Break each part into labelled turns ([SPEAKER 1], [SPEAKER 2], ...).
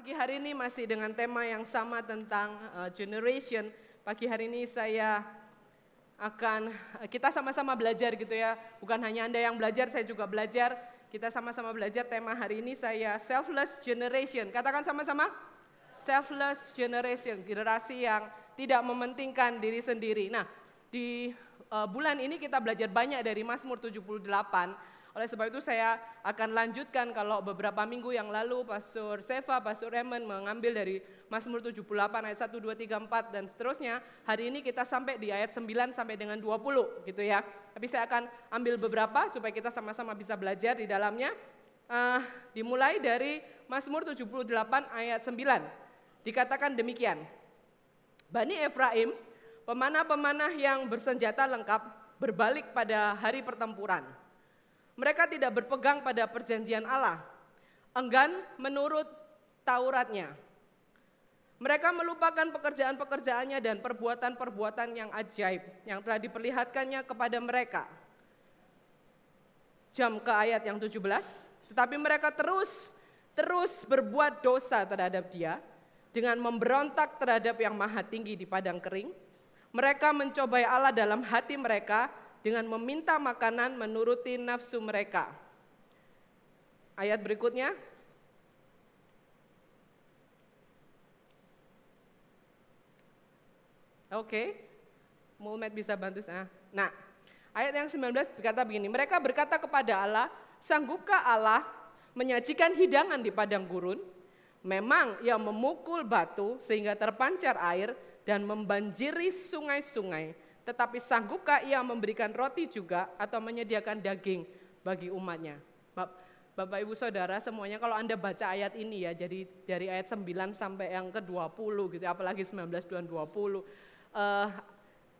[SPEAKER 1] Pagi hari ini masih dengan tema yang sama tentang uh, generation. Pagi hari ini saya akan kita sama-sama belajar gitu ya. Bukan hanya Anda yang belajar, saya juga belajar. Kita sama-sama belajar tema hari ini saya selfless generation. Katakan sama-sama. Selfless generation, generasi yang tidak mementingkan diri sendiri. Nah, di uh, bulan ini kita belajar banyak dari Mazmur 78 oleh sebab itu saya akan lanjutkan kalau beberapa minggu yang lalu Pastor Seva, Pastor Raymond mengambil dari Mazmur 78 ayat 1, 2, 3, 4 dan seterusnya. Hari ini kita sampai di ayat 9 sampai dengan 20 gitu ya. Tapi saya akan ambil beberapa supaya kita sama-sama bisa belajar di dalamnya. Uh, dimulai dari Mazmur 78 ayat 9. Dikatakan demikian. Bani Efraim, pemanah-pemanah yang bersenjata lengkap berbalik pada hari pertempuran mereka tidak berpegang pada perjanjian Allah, enggan menurut Tauratnya. Mereka melupakan pekerjaan-pekerjaannya dan perbuatan-perbuatan yang ajaib yang telah diperlihatkannya kepada mereka. Jam ke ayat yang 17, tetapi mereka terus terus berbuat dosa terhadap dia dengan memberontak terhadap yang maha tinggi di padang kering. Mereka mencobai Allah dalam hati mereka dengan meminta makanan menuruti nafsu mereka. Ayat berikutnya. Oke, okay. Mulmet bisa bantu. Nah, ayat yang 19 berkata begini, mereka berkata kepada Allah, sanggupkah Allah menyajikan hidangan di padang gurun? Memang ia memukul batu sehingga terpancar air dan membanjiri sungai-sungai tetapi sanggupkah ia memberikan roti juga atau menyediakan daging bagi umatnya? Bapak Ibu Saudara semuanya kalau Anda baca ayat ini ya, jadi dari ayat 9 sampai yang ke-20 gitu, apalagi 19 dan 20. Uh,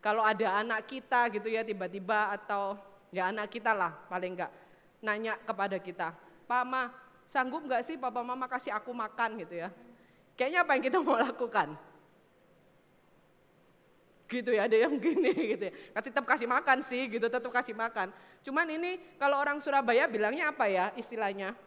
[SPEAKER 1] kalau ada anak kita gitu ya tiba-tiba atau ya anak kita lah paling enggak nanya kepada kita, Pak Ma, sanggup enggak sih Papa Mama kasih aku makan gitu ya. Kayaknya apa yang kita mau lakukan? Gitu ya, ada yang gini gitu ya. Kasih tetap kasih makan sih gitu, tetap kasih makan. Cuman ini kalau orang Surabaya bilangnya apa ya istilahnya?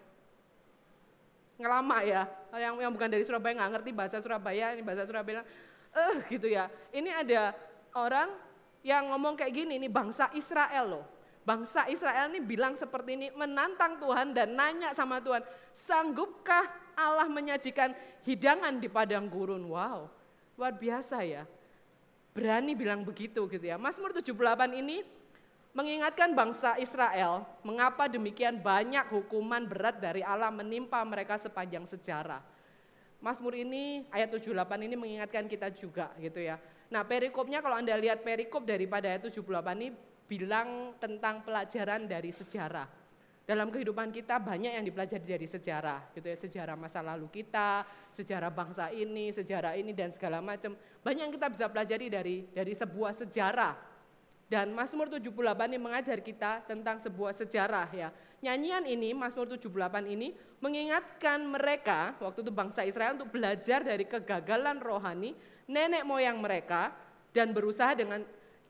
[SPEAKER 1] Ngelama ya, yang, yang bukan dari Surabaya nggak ngerti bahasa Surabaya, ini bahasa Surabaya, eh gitu ya. Ini ada orang yang ngomong kayak gini, ini bangsa Israel loh. Bangsa Israel ini bilang seperti ini, menantang Tuhan dan nanya sama Tuhan, sanggupkah Allah menyajikan hidangan di padang gurun? Wow, luar biasa ya berani bilang begitu gitu ya. Mazmur 78 ini mengingatkan bangsa Israel mengapa demikian banyak hukuman berat dari Allah menimpa mereka sepanjang sejarah. Mazmur ini ayat 78 ini mengingatkan kita juga gitu ya. Nah perikopnya kalau Anda lihat perikop daripada ayat 78 ini bilang tentang pelajaran dari sejarah dalam kehidupan kita banyak yang dipelajari dari sejarah, gitu ya, sejarah masa lalu kita, sejarah bangsa ini, sejarah ini dan segala macam. Banyak yang kita bisa pelajari dari dari sebuah sejarah. Dan Mazmur 78 ini mengajar kita tentang sebuah sejarah ya. Nyanyian ini Mazmur 78 ini mengingatkan mereka waktu itu bangsa Israel untuk belajar dari kegagalan rohani nenek moyang mereka dan berusaha dengan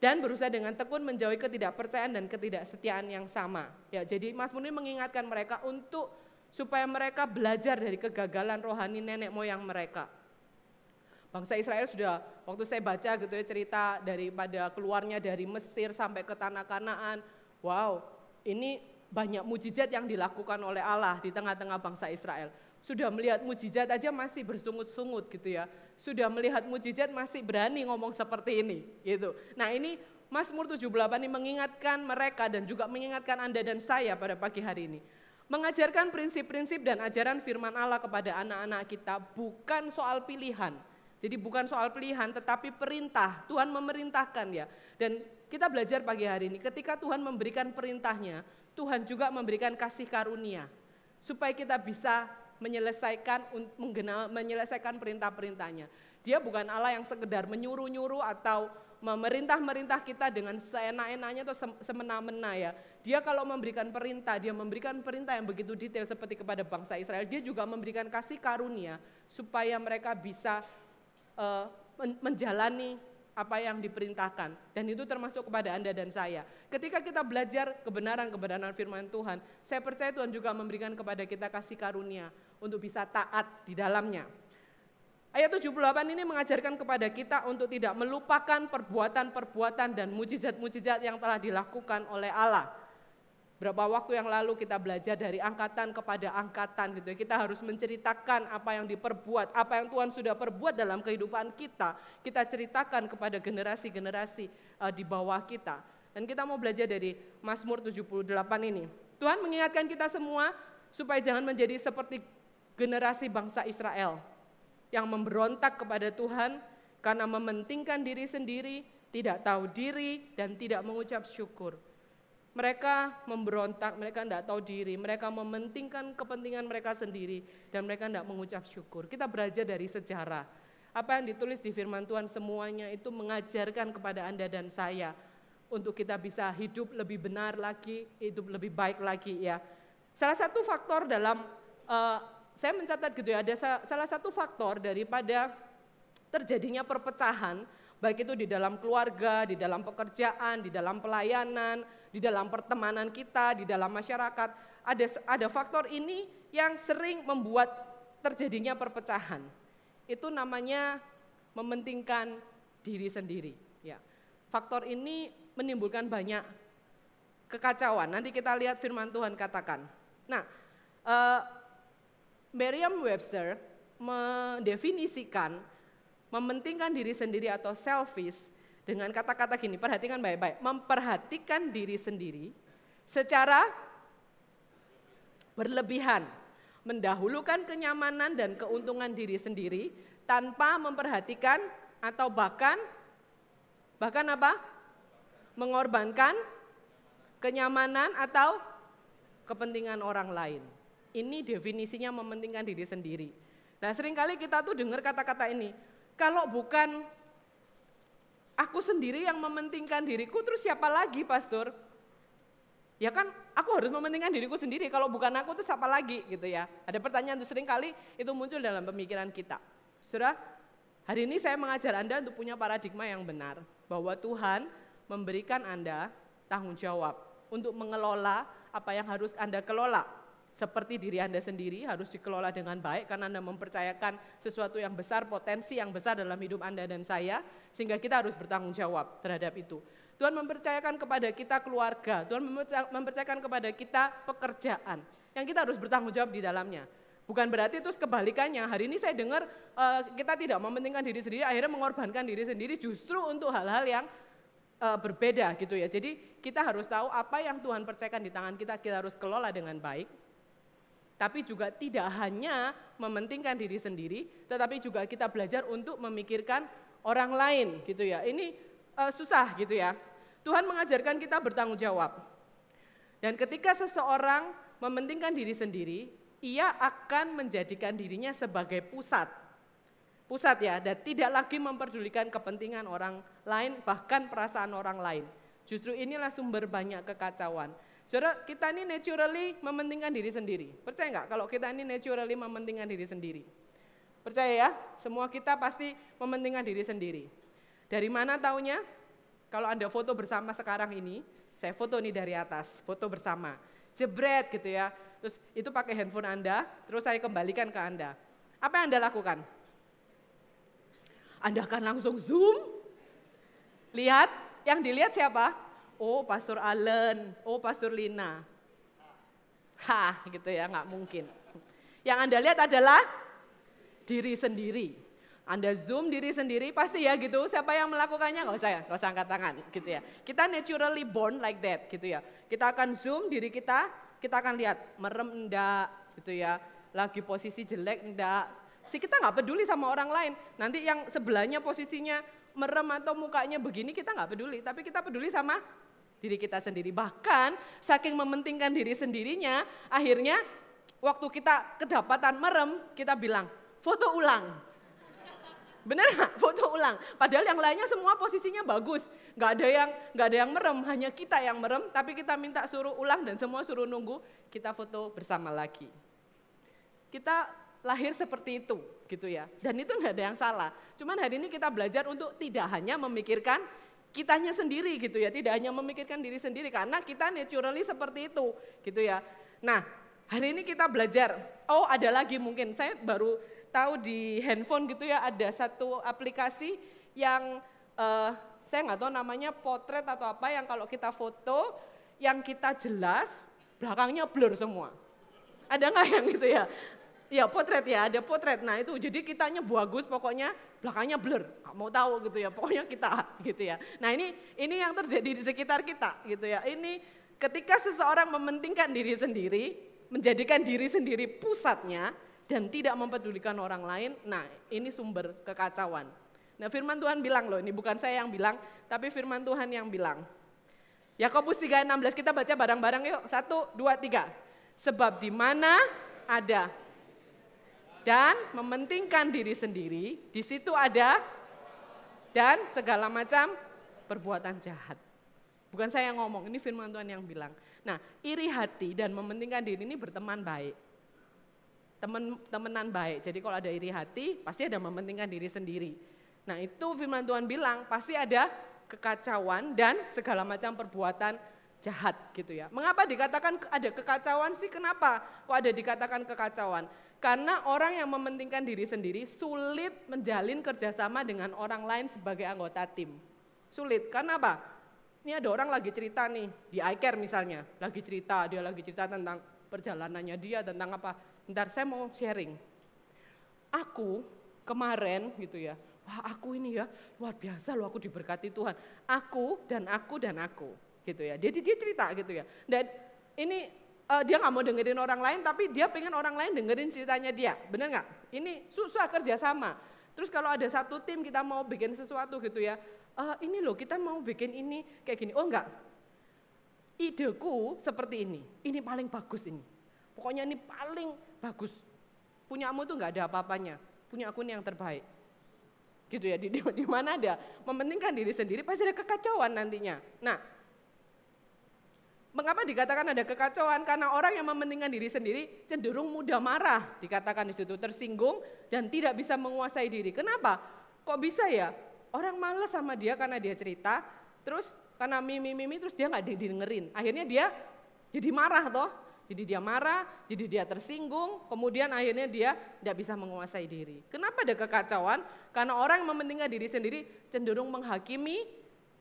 [SPEAKER 1] dan berusaha dengan tekun menjauhi ketidakpercayaan dan ketidaksetiaan yang sama. Ya, jadi Mas Muni mengingatkan mereka untuk supaya mereka belajar dari kegagalan rohani nenek moyang mereka. Bangsa Israel sudah waktu saya baca gitu ya cerita daripada keluarnya dari Mesir sampai ke tanah Kanaan. Wow, ini banyak mujizat yang dilakukan oleh Allah di tengah-tengah bangsa Israel. Sudah melihat mujizat aja masih bersungut-sungut gitu ya sudah melihat mujizat masih berani ngomong seperti ini gitu. Nah ini Mazmur 78 ini mengingatkan mereka dan juga mengingatkan Anda dan saya pada pagi hari ini. Mengajarkan prinsip-prinsip dan ajaran firman Allah kepada anak-anak kita bukan soal pilihan. Jadi bukan soal pilihan tetapi perintah. Tuhan memerintahkan ya. Dan kita belajar pagi hari ini ketika Tuhan memberikan perintahnya, Tuhan juga memberikan kasih karunia. Supaya kita bisa menyelesaikan menyelesaikan perintah-perintahnya. Dia bukan Allah yang sekedar menyuruh-nyuruh atau memerintah-merintah kita dengan seenak-enaknya atau semena-mena ya. Dia kalau memberikan perintah, dia memberikan perintah yang begitu detail seperti kepada bangsa Israel, dia juga memberikan kasih karunia supaya mereka bisa uh, menjalani apa yang diperintahkan. Dan itu termasuk kepada Anda dan saya. Ketika kita belajar kebenaran-kebenaran firman Tuhan, saya percaya Tuhan juga memberikan kepada kita kasih karunia untuk bisa taat di dalamnya. Ayat 78 ini mengajarkan kepada kita untuk tidak melupakan perbuatan-perbuatan dan mujizat-mujizat yang telah dilakukan oleh Allah. Berapa waktu yang lalu kita belajar dari angkatan kepada angkatan gitu ya. Kita harus menceritakan apa yang diperbuat, apa yang Tuhan sudah perbuat dalam kehidupan kita. Kita ceritakan kepada generasi-generasi uh, di bawah kita. Dan kita mau belajar dari Mazmur 78 ini. Tuhan mengingatkan kita semua supaya jangan menjadi seperti generasi bangsa Israel yang memberontak kepada Tuhan karena mementingkan diri sendiri, tidak tahu diri, dan tidak mengucap syukur. Mereka memberontak, mereka tidak tahu diri, mereka mementingkan kepentingan mereka sendiri, dan mereka tidak mengucap syukur. Kita belajar dari sejarah. Apa yang ditulis di firman Tuhan semuanya itu mengajarkan kepada Anda dan saya untuk kita bisa hidup lebih benar lagi, hidup lebih baik lagi ya. Salah satu faktor dalam uh, saya mencatat gitu ya, ada salah satu faktor daripada terjadinya perpecahan, baik itu di dalam keluarga, di dalam pekerjaan, di dalam pelayanan, di dalam pertemanan kita, di dalam masyarakat, ada ada faktor ini yang sering membuat terjadinya perpecahan. Itu namanya mementingkan diri sendiri. Ya, faktor ini menimbulkan banyak kekacauan. Nanti kita lihat firman Tuhan katakan. Nah, eh, Merriam-Webster mendefinisikan mementingkan diri sendiri atau selfish dengan kata-kata gini, perhatikan baik-baik, memperhatikan diri sendiri secara berlebihan, mendahulukan kenyamanan dan keuntungan diri sendiri tanpa memperhatikan atau bahkan bahkan apa? mengorbankan kenyamanan atau kepentingan orang lain. Ini definisinya mementingkan diri sendiri. Nah sering kali kita tuh dengar kata-kata ini, kalau bukan aku sendiri yang mementingkan diriku, terus siapa lagi pastor? Ya kan aku harus mementingkan diriku sendiri, kalau bukan aku tuh siapa lagi gitu ya. Ada pertanyaan tuh sering kali itu muncul dalam pemikiran kita. Saudara, hari ini saya mengajar Anda untuk punya paradigma yang benar, bahwa Tuhan memberikan Anda tanggung jawab untuk mengelola apa yang harus Anda kelola seperti diri Anda sendiri harus dikelola dengan baik karena Anda mempercayakan sesuatu yang besar, potensi yang besar dalam hidup Anda dan saya, sehingga kita harus bertanggung jawab terhadap itu. Tuhan mempercayakan kepada kita keluarga, Tuhan mempercayakan kepada kita pekerjaan, yang kita harus bertanggung jawab di dalamnya. Bukan berarti terus kebalikannya, hari ini saya dengar uh, kita tidak mementingkan diri sendiri, akhirnya mengorbankan diri sendiri justru untuk hal-hal yang uh, berbeda gitu ya. Jadi kita harus tahu apa yang Tuhan percayakan di tangan kita, kita harus kelola dengan baik, tapi juga tidak hanya mementingkan diri sendiri, tetapi juga kita belajar untuk memikirkan orang lain gitu ya. Ini uh, susah gitu ya. Tuhan mengajarkan kita bertanggung jawab. Dan ketika seseorang mementingkan diri sendiri, ia akan menjadikan dirinya sebagai pusat. Pusat ya, dan tidak lagi memperdulikan kepentingan orang lain, bahkan perasaan orang lain. Justru inilah sumber banyak kekacauan. Saudara, kita ini naturally mementingkan diri sendiri. Percaya nggak kalau kita ini naturally mementingkan diri sendiri? Percaya ya, semua kita pasti mementingkan diri sendiri. Dari mana taunya? Kalau Anda foto bersama sekarang ini, saya foto nih dari atas, foto bersama. Jebret gitu ya. Terus itu pakai handphone Anda, terus saya kembalikan ke Anda. Apa yang Anda lakukan? Anda akan langsung zoom, lihat, yang dilihat siapa? Oh Pastor Allen, oh Pastor Lina. Hah, gitu ya, nggak mungkin. Yang Anda lihat adalah diri sendiri. Anda zoom diri sendiri, pasti ya gitu. Siapa yang melakukannya? Nggak usah ya, nggak usah angkat tangan gitu ya. Kita naturally born like that gitu ya. Kita akan zoom diri kita, kita akan lihat merem enggak gitu ya. Lagi posisi jelek enggak. Si kita nggak peduli sama orang lain. Nanti yang sebelahnya posisinya merem atau mukanya begini kita nggak peduli, tapi kita peduli sama diri kita sendiri. Bahkan saking mementingkan diri sendirinya, akhirnya waktu kita kedapatan merem, kita bilang, foto ulang. Bener nggak? Foto ulang. Padahal yang lainnya semua posisinya bagus. Nggak ada yang nggak ada yang merem, hanya kita yang merem. Tapi kita minta suruh ulang dan semua suruh nunggu. Kita foto bersama lagi. Kita lahir seperti itu, gitu ya. Dan itu nggak ada yang salah. Cuman hari ini kita belajar untuk tidak hanya memikirkan kitanya sendiri gitu ya, tidak hanya memikirkan diri sendiri karena kita naturally seperti itu gitu ya. Nah, hari ini kita belajar, oh ada lagi mungkin, saya baru tahu di handphone gitu ya ada satu aplikasi yang uh, saya nggak tahu namanya potret atau apa yang kalau kita foto yang kita jelas belakangnya blur semua. Ada nggak yang gitu ya? Ya potret ya, ada potret. Nah itu jadi kitanya bagus pokoknya belakangnya blur. Gak mau tahu gitu ya, pokoknya kita gitu ya. Nah ini ini yang terjadi di sekitar kita gitu ya. Ini ketika seseorang mementingkan diri sendiri, menjadikan diri sendiri pusatnya dan tidak mempedulikan orang lain, nah ini sumber kekacauan. Nah firman Tuhan bilang loh, ini bukan saya yang bilang, tapi firman Tuhan yang bilang. Yakobus 3:16 kita baca bareng-bareng yuk. Satu, dua, tiga. Sebab di mana ada dan mementingkan diri sendiri, di situ ada dan segala macam perbuatan jahat. Bukan saya yang ngomong, ini firman Tuhan yang bilang. Nah, iri hati dan mementingkan diri ini berteman baik. Temen, temenan baik. Jadi kalau ada iri hati, pasti ada mementingkan diri sendiri. Nah itu firman Tuhan bilang, pasti ada kekacauan dan segala macam perbuatan jahat gitu ya. Mengapa dikatakan ada kekacauan sih? Kenapa kok ada dikatakan kekacauan? Karena orang yang mementingkan diri sendiri sulit menjalin kerjasama dengan orang lain sebagai anggota tim. Sulit, karena apa? Ini ada orang lagi cerita nih, di iCare misalnya, lagi cerita, dia lagi cerita tentang perjalanannya dia, tentang apa. Ntar saya mau sharing. Aku kemarin gitu ya, wah aku ini ya luar biasa loh aku diberkati Tuhan. Aku dan aku dan aku gitu ya. Dia, dia cerita gitu ya. Dan ini uh, dia nggak mau dengerin orang lain, tapi dia pengen orang lain dengerin ceritanya dia. Bener nggak? Ini susah kerja sama. Terus kalau ada satu tim kita mau bikin sesuatu gitu ya, uh, ini loh kita mau bikin ini kayak gini. Oh enggak, ideku seperti ini, ini paling bagus ini. Pokoknya ini paling bagus. Punyamu tuh nggak ada apa-apanya, punya aku ini yang terbaik. Gitu ya, di, di mana ada mementingkan diri sendiri pasti ada kekacauan nantinya. Nah, Mengapa dikatakan ada kekacauan? Karena orang yang mementingkan diri sendiri cenderung mudah marah, dikatakan di situ tersinggung dan tidak bisa menguasai diri. Kenapa? Kok bisa ya? Orang males sama dia karena dia cerita, terus karena mimi mimi terus dia nggak didengerin. Akhirnya dia jadi marah toh. Jadi dia marah, jadi dia tersinggung, kemudian akhirnya dia tidak bisa menguasai diri. Kenapa ada kekacauan? Karena orang yang mementingkan diri sendiri cenderung menghakimi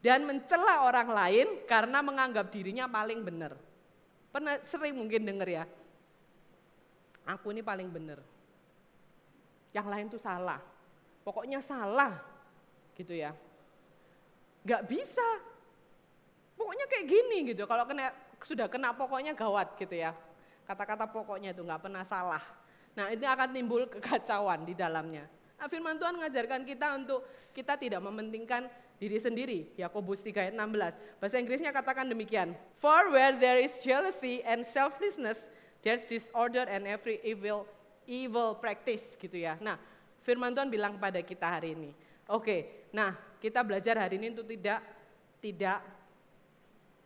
[SPEAKER 1] dan mencela orang lain karena menganggap dirinya paling benar. Pernah sering mungkin dengar ya, aku ini paling benar. Yang lain tuh salah. Pokoknya salah gitu ya. Gak bisa. Pokoknya kayak gini gitu. Kalau kena sudah kena pokoknya gawat gitu ya. Kata-kata pokoknya itu nggak pernah salah. Nah ini akan timbul kekacauan di dalamnya. Nah, firman Tuhan mengajarkan kita untuk kita tidak mementingkan diri sendiri. Yakobus 3 ayat 16. Bahasa Inggrisnya katakan demikian. For where there is jealousy and selflessness, there's disorder and every evil evil practice gitu ya. Nah, firman Tuhan bilang kepada kita hari ini. Oke, nah kita belajar hari ini untuk tidak tidak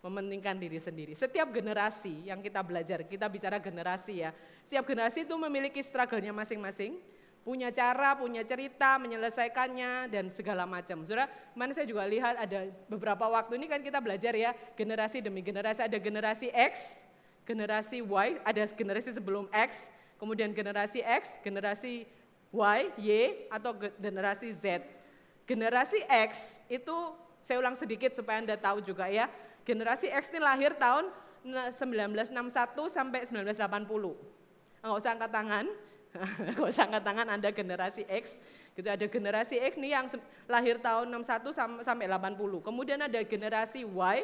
[SPEAKER 1] mementingkan diri sendiri. Setiap generasi yang kita belajar, kita bicara generasi ya. Setiap generasi itu memiliki struggle-nya masing-masing punya cara, punya cerita, menyelesaikannya dan segala macam. Saudara, mana saya juga lihat ada beberapa waktu ini kan kita belajar ya, generasi demi generasi, ada generasi X, generasi Y, ada generasi sebelum X, kemudian generasi X, generasi Y, Y, atau generasi Z. Generasi X itu, saya ulang sedikit supaya Anda tahu juga ya, generasi X ini lahir tahun 1961 sampai 1980. Enggak usah angkat tangan, Kalau angkat tangan Anda generasi X, gitu ada generasi X nih yang lahir tahun 61 sampai 80. Kemudian ada generasi Y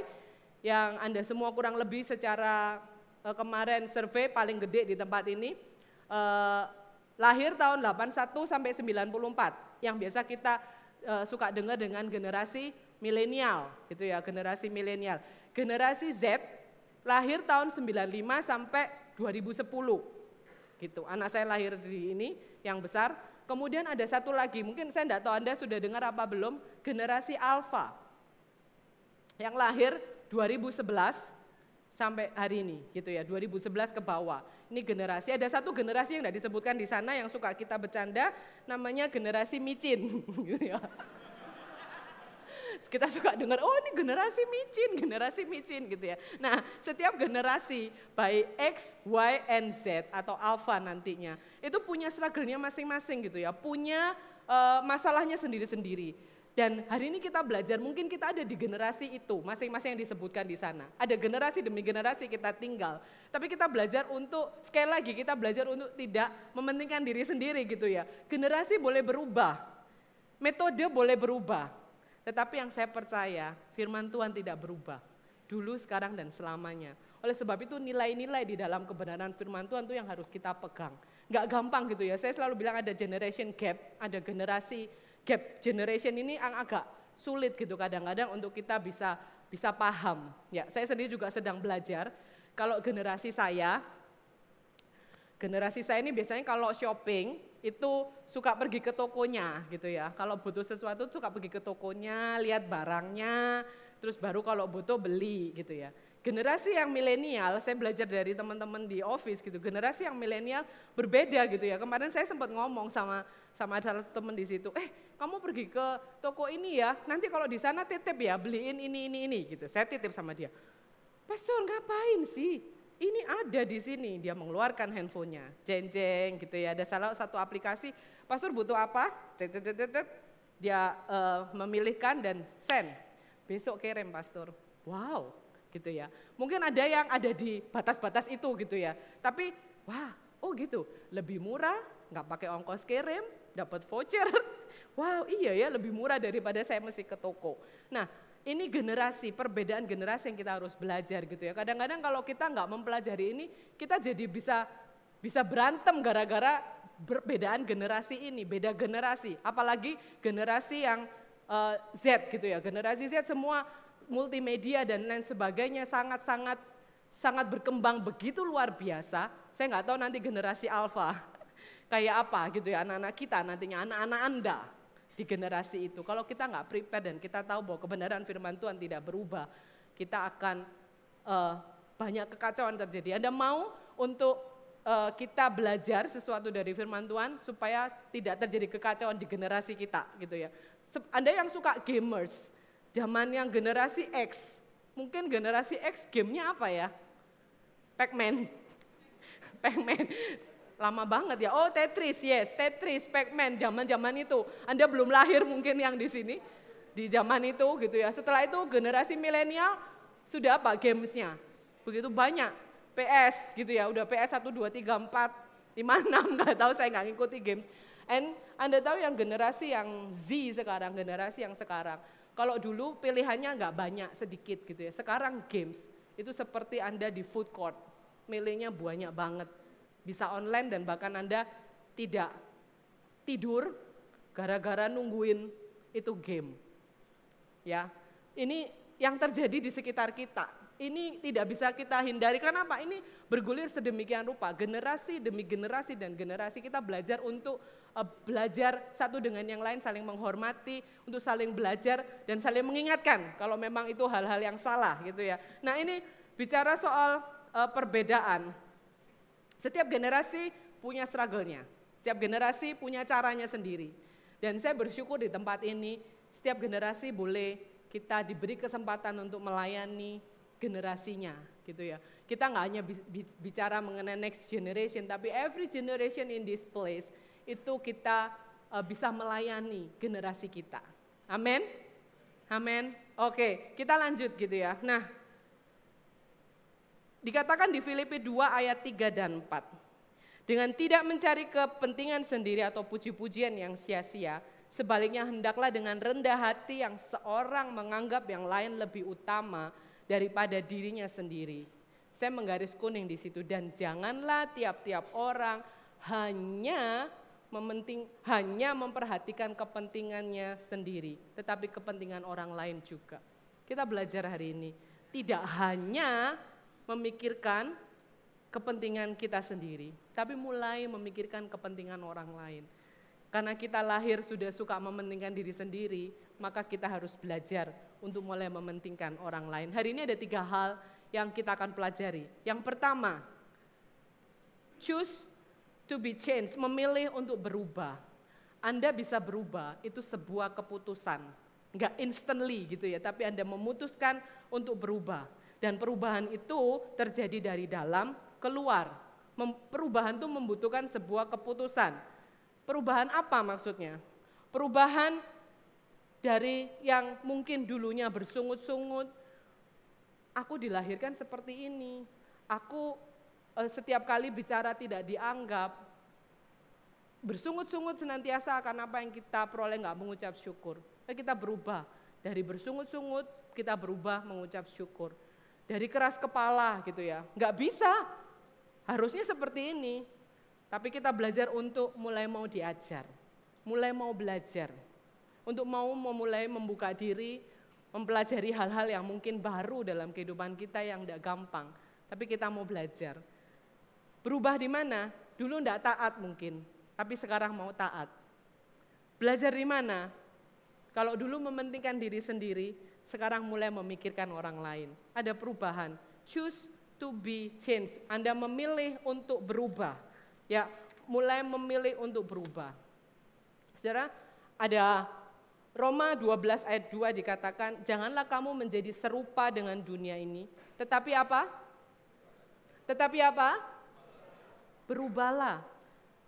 [SPEAKER 1] yang Anda semua kurang lebih secara uh, kemarin survei paling gede di tempat ini uh, lahir tahun 81 sampai 94 yang biasa kita uh, suka dengar dengan generasi milenial gitu ya, generasi milenial. Generasi Z lahir tahun 95 sampai 2010 gitu. Anak saya lahir di ini yang besar. Kemudian ada satu lagi, mungkin saya tidak tahu Anda sudah dengar apa belum, generasi Alpha yang lahir 2011 sampai hari ini gitu ya 2011 ke bawah ini generasi ada satu generasi yang tidak disebutkan di sana yang suka kita bercanda namanya generasi micin gitu ya kita suka dengar, oh ini generasi micin, generasi micin gitu ya. Nah setiap generasi baik X, Y, and Z atau Alpha nantinya, itu punya struggle-nya masing-masing gitu ya, punya uh, masalahnya sendiri-sendiri. Dan hari ini kita belajar, mungkin kita ada di generasi itu, masing-masing yang disebutkan di sana. Ada generasi demi generasi kita tinggal. Tapi kita belajar untuk, sekali lagi kita belajar untuk tidak mementingkan diri sendiri gitu ya. Generasi boleh berubah, metode boleh berubah. Tetapi yang saya percaya, firman Tuhan tidak berubah. Dulu, sekarang, dan selamanya. Oleh sebab itu nilai-nilai di dalam kebenaran firman Tuhan itu yang harus kita pegang. Gak gampang gitu ya, saya selalu bilang ada generation gap, ada generasi gap generation ini yang agak sulit gitu kadang-kadang untuk kita bisa bisa paham. Ya, saya sendiri juga sedang belajar. Kalau generasi saya, generasi saya ini biasanya kalau shopping itu suka pergi ke tokonya gitu ya. Kalau butuh sesuatu suka pergi ke tokonya, lihat barangnya, terus baru kalau butuh beli gitu ya. Generasi yang milenial, saya belajar dari teman-teman di office gitu. Generasi yang milenial berbeda gitu ya. Kemarin saya sempat ngomong sama sama salah satu teman di situ, eh kamu pergi ke toko ini ya, nanti kalau di sana titip ya beliin ini ini ini gitu. Saya titip sama dia. Pastor ngapain sih? Ini ada di sini. Dia mengeluarkan handphonenya, jeng jeng gitu ya. Ada salah satu aplikasi. Pastor butuh apa? Dia uh, memilihkan dan send. Besok kirim pastor. Wow, gitu ya. Mungkin ada yang ada di batas-batas itu gitu ya. Tapi wah, oh gitu, lebih murah, nggak pakai ongkos kirim, dapat voucher. Wow, iya ya, lebih murah daripada saya mesti ke toko. Nah, ini generasi, perbedaan generasi yang kita harus belajar gitu ya. Kadang-kadang kalau kita nggak mempelajari ini, kita jadi bisa bisa berantem gara-gara perbedaan generasi ini, beda generasi. Apalagi generasi yang uh, Z gitu ya, generasi Z semua multimedia dan lain sebagainya sangat-sangat sangat berkembang begitu luar biasa. Saya nggak tahu nanti generasi alfa kayak apa gitu ya anak-anak kita nantinya anak-anak anda di generasi itu. Kalau kita nggak prepare dan kita tahu bahwa kebenaran firman Tuhan tidak berubah, kita akan uh, banyak kekacauan terjadi. Anda mau untuk uh, kita belajar sesuatu dari firman Tuhan supaya tidak terjadi kekacauan di generasi kita gitu ya. Anda yang suka gamers, Zaman yang generasi X, mungkin generasi X gamenya apa ya? Pac-Man. Pac-Man. Lama banget ya. Oh Tetris, yes. Tetris, Pac-Man, zaman-zaman itu. Anda belum lahir mungkin yang di sini. Di zaman itu gitu ya. Setelah itu generasi milenial sudah apa gamesnya? Begitu banyak. PS gitu ya, udah PS 1, 2, 3, 4, 5, 6, nggak tahu saya nggak ngikuti games. And Anda tahu yang generasi yang Z sekarang, generasi yang sekarang, kalau dulu pilihannya nggak banyak, sedikit gitu ya. Sekarang games itu seperti Anda di food court, milihnya banyak banget. Bisa online dan bahkan Anda tidak tidur gara-gara nungguin itu game. Ya, ini yang terjadi di sekitar kita. Ini tidak bisa kita hindari karena apa? Ini bergulir sedemikian rupa, generasi demi generasi dan generasi kita belajar untuk uh, belajar satu dengan yang lain, saling menghormati, untuk saling belajar dan saling mengingatkan kalau memang itu hal-hal yang salah gitu ya. Nah ini bicara soal uh, perbedaan. Setiap generasi punya struggle-nya, setiap generasi punya caranya sendiri. Dan saya bersyukur di tempat ini, setiap generasi boleh kita diberi kesempatan untuk melayani generasinya gitu ya. Kita nggak hanya bicara mengenai next generation, tapi every generation in this place itu kita uh, bisa melayani generasi kita. Amin. Amin. Oke, kita lanjut gitu ya. Nah, dikatakan di Filipi 2 ayat 3 dan 4. Dengan tidak mencari kepentingan sendiri atau puji-pujian yang sia-sia, sebaliknya hendaklah dengan rendah hati yang seorang menganggap yang lain lebih utama daripada dirinya sendiri. Saya menggaris kuning di situ dan janganlah tiap-tiap orang hanya mementing, hanya memperhatikan kepentingannya sendiri, tetapi kepentingan orang lain juga. Kita belajar hari ini, tidak hanya memikirkan kepentingan kita sendiri, tapi mulai memikirkan kepentingan orang lain. Karena kita lahir sudah suka mementingkan diri sendiri, maka kita harus belajar untuk mulai mementingkan orang lain. Hari ini ada tiga hal yang kita akan pelajari. Yang pertama, choose to be changed, memilih untuk berubah. Anda bisa berubah, itu sebuah keputusan. nggak instantly gitu ya, tapi Anda memutuskan untuk berubah. Dan perubahan itu terjadi dari dalam keluar. Perubahan itu membutuhkan sebuah keputusan. Perubahan apa maksudnya? Perubahan dari yang mungkin dulunya bersungut-sungut, aku dilahirkan seperti ini, aku eh, setiap kali bicara tidak dianggap, bersungut-sungut senantiasa akan apa yang kita peroleh nggak mengucap syukur. Eh, kita berubah dari bersungut-sungut kita berubah mengucap syukur. Dari keras kepala gitu ya, nggak bisa. Harusnya seperti ini. Tapi kita belajar untuk mulai mau diajar, mulai mau belajar untuk mau memulai membuka diri, mempelajari hal-hal yang mungkin baru dalam kehidupan kita yang tidak gampang. Tapi kita mau belajar. Berubah di mana? Dulu tidak taat mungkin, tapi sekarang mau taat. Belajar di mana? Kalau dulu mementingkan diri sendiri, sekarang mulai memikirkan orang lain. Ada perubahan. Choose to be changed. Anda memilih untuk berubah. Ya, mulai memilih untuk berubah. Saudara, ada Roma 12 ayat 2 dikatakan, janganlah kamu menjadi serupa dengan dunia ini. Tetapi apa? Tetapi apa? Berubahlah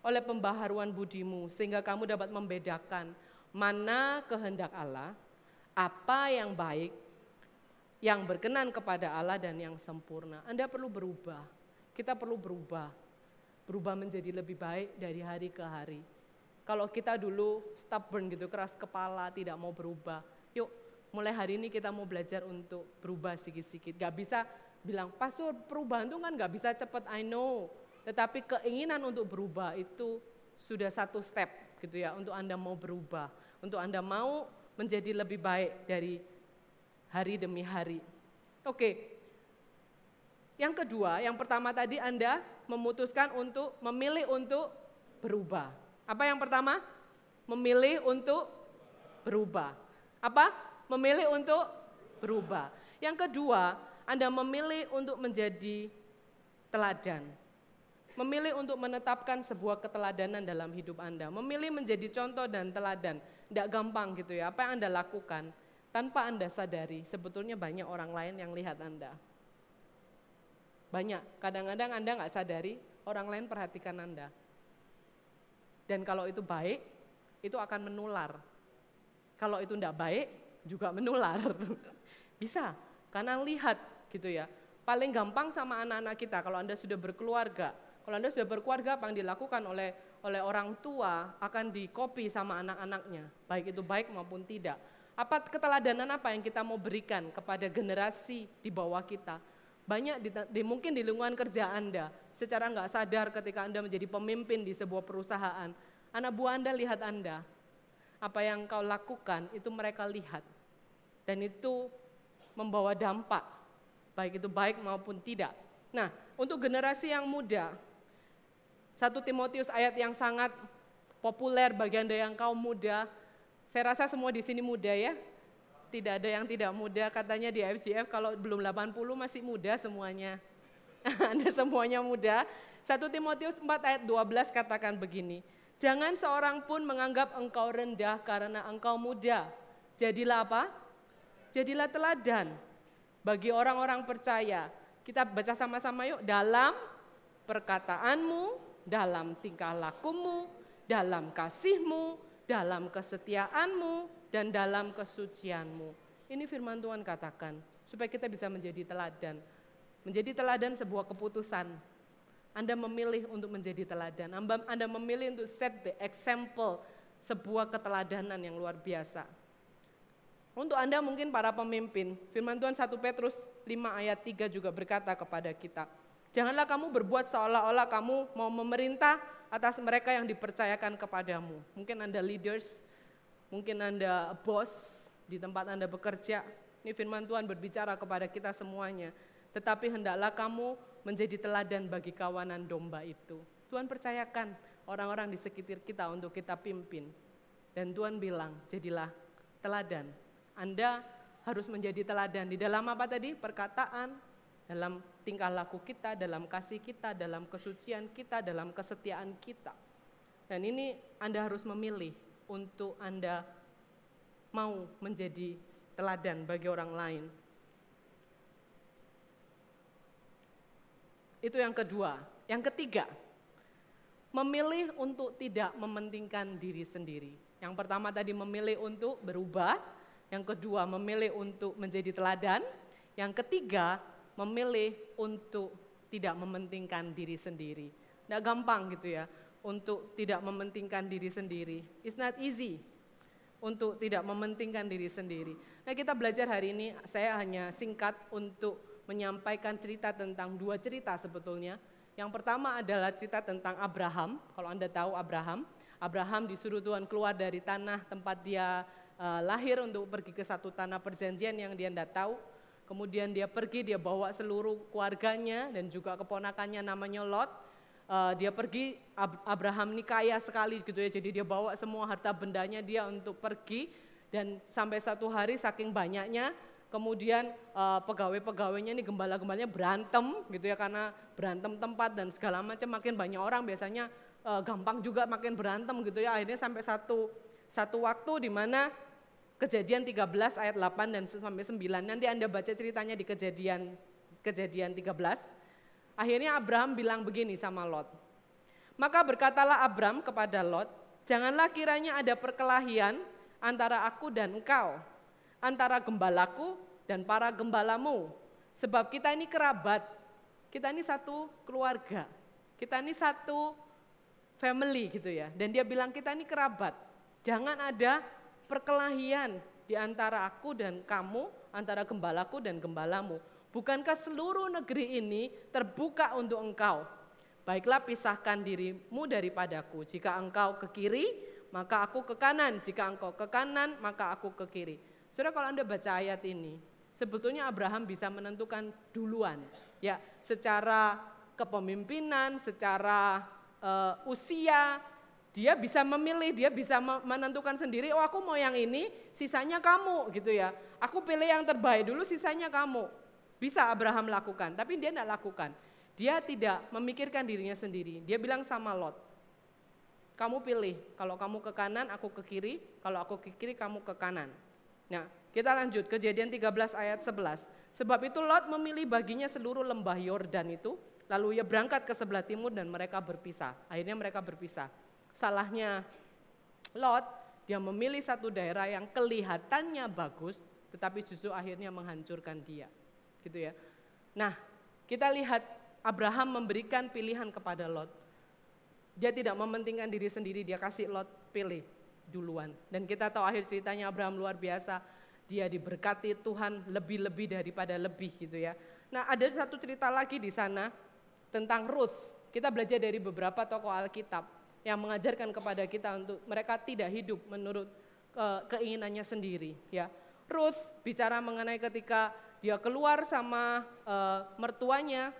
[SPEAKER 1] oleh pembaharuan budimu, sehingga kamu dapat membedakan mana kehendak Allah, apa yang baik, yang berkenan kepada Allah dan yang sempurna. Anda perlu berubah, kita perlu berubah. Berubah menjadi lebih baik dari hari ke hari kalau kita dulu stubborn gitu, keras kepala, tidak mau berubah, yuk mulai hari ini kita mau belajar untuk berubah sedikit-sedikit. Gak bisa bilang, pastor perubahan itu kan gak bisa cepat, I know. Tetapi keinginan untuk berubah itu sudah satu step gitu ya, untuk Anda mau berubah. Untuk Anda mau menjadi lebih baik dari hari demi hari. Oke, yang kedua, yang pertama tadi Anda memutuskan untuk memilih untuk berubah. Apa yang pertama? Memilih untuk berubah. Apa? Memilih untuk berubah. Yang kedua, Anda memilih untuk menjadi teladan. Memilih untuk menetapkan sebuah keteladanan dalam hidup Anda. Memilih menjadi contoh dan teladan. Tidak gampang gitu ya. Apa yang Anda lakukan tanpa Anda sadari, sebetulnya banyak orang lain yang lihat Anda. Banyak, kadang-kadang Anda nggak sadari, orang lain perhatikan Anda. Dan kalau itu baik, itu akan menular. Kalau itu tidak baik, juga menular. Bisa, karena lihat gitu ya. Paling gampang sama anak-anak kita kalau Anda sudah berkeluarga. Kalau Anda sudah berkeluarga, apa yang dilakukan oleh oleh orang tua akan dikopi sama anak-anaknya, baik itu baik maupun tidak. Apa keteladanan apa yang kita mau berikan kepada generasi di bawah kita? Banyak di, di, mungkin di lingkungan kerja Anda, secara nggak sadar ketika Anda menjadi pemimpin di sebuah perusahaan, anak buah Anda lihat Anda, apa yang kau lakukan itu mereka lihat. Dan itu membawa dampak, baik itu baik maupun tidak. Nah, untuk generasi yang muda, satu Timotius ayat yang sangat populer bagi Anda yang kaum muda, saya rasa semua di sini muda ya, tidak ada yang tidak muda, katanya di FGF kalau belum 80 masih muda semuanya. Anda semuanya muda. 1 Timotius 4 ayat 12 katakan begini, Jangan seorang pun menganggap engkau rendah karena engkau muda. Jadilah apa? Jadilah teladan bagi orang-orang percaya. Kita baca sama-sama yuk. Dalam perkataanmu, dalam tingkah lakumu, dalam kasihmu, dalam kesetiaanmu, dan dalam kesucianmu. Ini firman Tuhan katakan, supaya kita bisa menjadi teladan. Menjadi teladan sebuah keputusan. Anda memilih untuk menjadi teladan. Anda memilih untuk set the example sebuah keteladanan yang luar biasa. Untuk Anda mungkin para pemimpin, firman Tuhan 1 Petrus 5 ayat 3 juga berkata kepada kita, Janganlah kamu berbuat seolah-olah kamu mau memerintah atas mereka yang dipercayakan kepadamu. Mungkin Anda leaders, Mungkin Anda bos di tempat Anda bekerja. Ini firman Tuhan berbicara kepada kita semuanya. Tetapi hendaklah kamu menjadi teladan bagi kawanan domba itu. Tuhan percayakan orang-orang di sekitar kita untuk kita pimpin. Dan Tuhan bilang, jadilah teladan. Anda harus menjadi teladan di dalam apa tadi? Perkataan, dalam tingkah laku kita, dalam kasih kita, dalam kesucian kita, dalam kesetiaan kita. Dan ini Anda harus memilih untuk Anda mau menjadi teladan bagi orang lain. Itu yang kedua. Yang ketiga, memilih untuk tidak mementingkan diri sendiri. Yang pertama tadi memilih untuk berubah, yang kedua memilih untuk menjadi teladan, yang ketiga memilih untuk tidak mementingkan diri sendiri. Tidak gampang gitu ya, untuk tidak mementingkan diri sendiri. It's not easy untuk tidak mementingkan diri sendiri. Nah kita belajar hari ini, saya hanya singkat untuk menyampaikan cerita tentang dua cerita sebetulnya. Yang pertama adalah cerita tentang Abraham. Kalau Anda tahu Abraham, Abraham disuruh Tuhan keluar dari tanah tempat dia uh, lahir untuk pergi ke satu tanah perjanjian yang dia tidak tahu. Kemudian dia pergi, dia bawa seluruh keluarganya dan juga keponakannya namanya Lot. Uh, dia pergi Abraham ini kaya sekali gitu ya. Jadi dia bawa semua harta bendanya dia untuk pergi. Dan sampai satu hari saking banyaknya kemudian uh, pegawai-pegawainya ini gembala-gembalanya berantem gitu ya. Karena berantem tempat dan segala macam. Makin banyak orang biasanya uh, gampang juga makin berantem gitu ya. Akhirnya sampai satu satu waktu di mana kejadian 13 ayat 8 dan sampai 9 nanti Anda baca ceritanya di kejadian kejadian 13 Akhirnya Abraham bilang begini sama Lot. Maka berkatalah Abraham kepada Lot, janganlah kiranya ada perkelahian antara aku dan engkau, antara gembalaku dan para gembalamu. Sebab kita ini kerabat, kita ini satu keluarga, kita ini satu family gitu ya. Dan dia bilang kita ini kerabat, jangan ada perkelahian di antara aku dan kamu, antara gembalaku dan gembalamu. Bukankah seluruh negeri ini terbuka untuk engkau? Baiklah pisahkan dirimu daripadaku. Jika engkau ke kiri, maka aku ke kanan. Jika engkau ke kanan, maka aku ke kiri. Saudara kalau Anda baca ayat ini, sebetulnya Abraham bisa menentukan duluan. Ya, secara kepemimpinan, secara uh, usia, dia bisa memilih, dia bisa menentukan sendiri, oh aku mau yang ini, sisanya kamu gitu ya. Aku pilih yang terbaik dulu, sisanya kamu. Bisa Abraham lakukan, tapi dia tidak lakukan. Dia tidak memikirkan dirinya sendiri. Dia bilang sama Lot, kamu pilih, kalau kamu ke kanan, aku ke kiri, kalau aku ke kiri, kamu ke kanan. Nah, kita lanjut, kejadian 13 ayat 11. Sebab itu Lot memilih baginya seluruh lembah Yordan itu, lalu ia berangkat ke sebelah timur dan mereka berpisah. Akhirnya mereka berpisah. Salahnya Lot, dia memilih satu daerah yang kelihatannya bagus, tetapi justru akhirnya menghancurkan dia gitu ya. Nah, kita lihat Abraham memberikan pilihan kepada Lot. Dia tidak mementingkan diri sendiri, dia kasih Lot pilih duluan. Dan kita tahu akhir ceritanya Abraham luar biasa. Dia diberkati Tuhan lebih-lebih daripada lebih gitu ya. Nah, ada satu cerita lagi di sana tentang Ruth. Kita belajar dari beberapa tokoh Alkitab yang mengajarkan kepada kita untuk mereka tidak hidup menurut keinginannya sendiri ya. Ruth bicara mengenai ketika dia keluar sama uh, mertuanya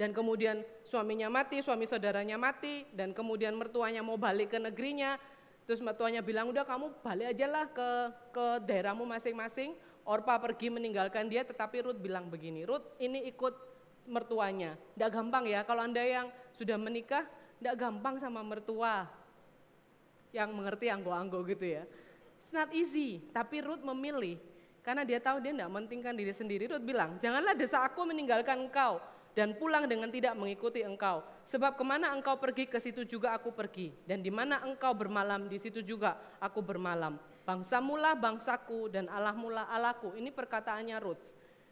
[SPEAKER 1] dan kemudian suaminya mati, suami saudaranya mati dan kemudian mertuanya mau balik ke negerinya. Terus mertuanya bilang, "Udah kamu balik aja lah ke ke daerahmu masing-masing." Orpa pergi meninggalkan dia, tetapi Ruth bilang begini, "Ruth, ini ikut mertuanya." Tidak gampang ya kalau Anda yang sudah menikah, tidak gampang sama mertua yang mengerti anggo-anggo gitu ya. It's not easy, tapi Ruth memilih karena dia tahu dia tidak mentingkan diri sendiri. Ruth bilang, janganlah desa aku meninggalkan engkau dan pulang dengan tidak mengikuti engkau. Sebab ke mana engkau pergi, ke situ juga aku pergi. Dan di mana engkau bermalam, di situ juga aku bermalam. Bangsa mula bangsaku dan Allah mula Allahku. Ini perkataannya Ruth.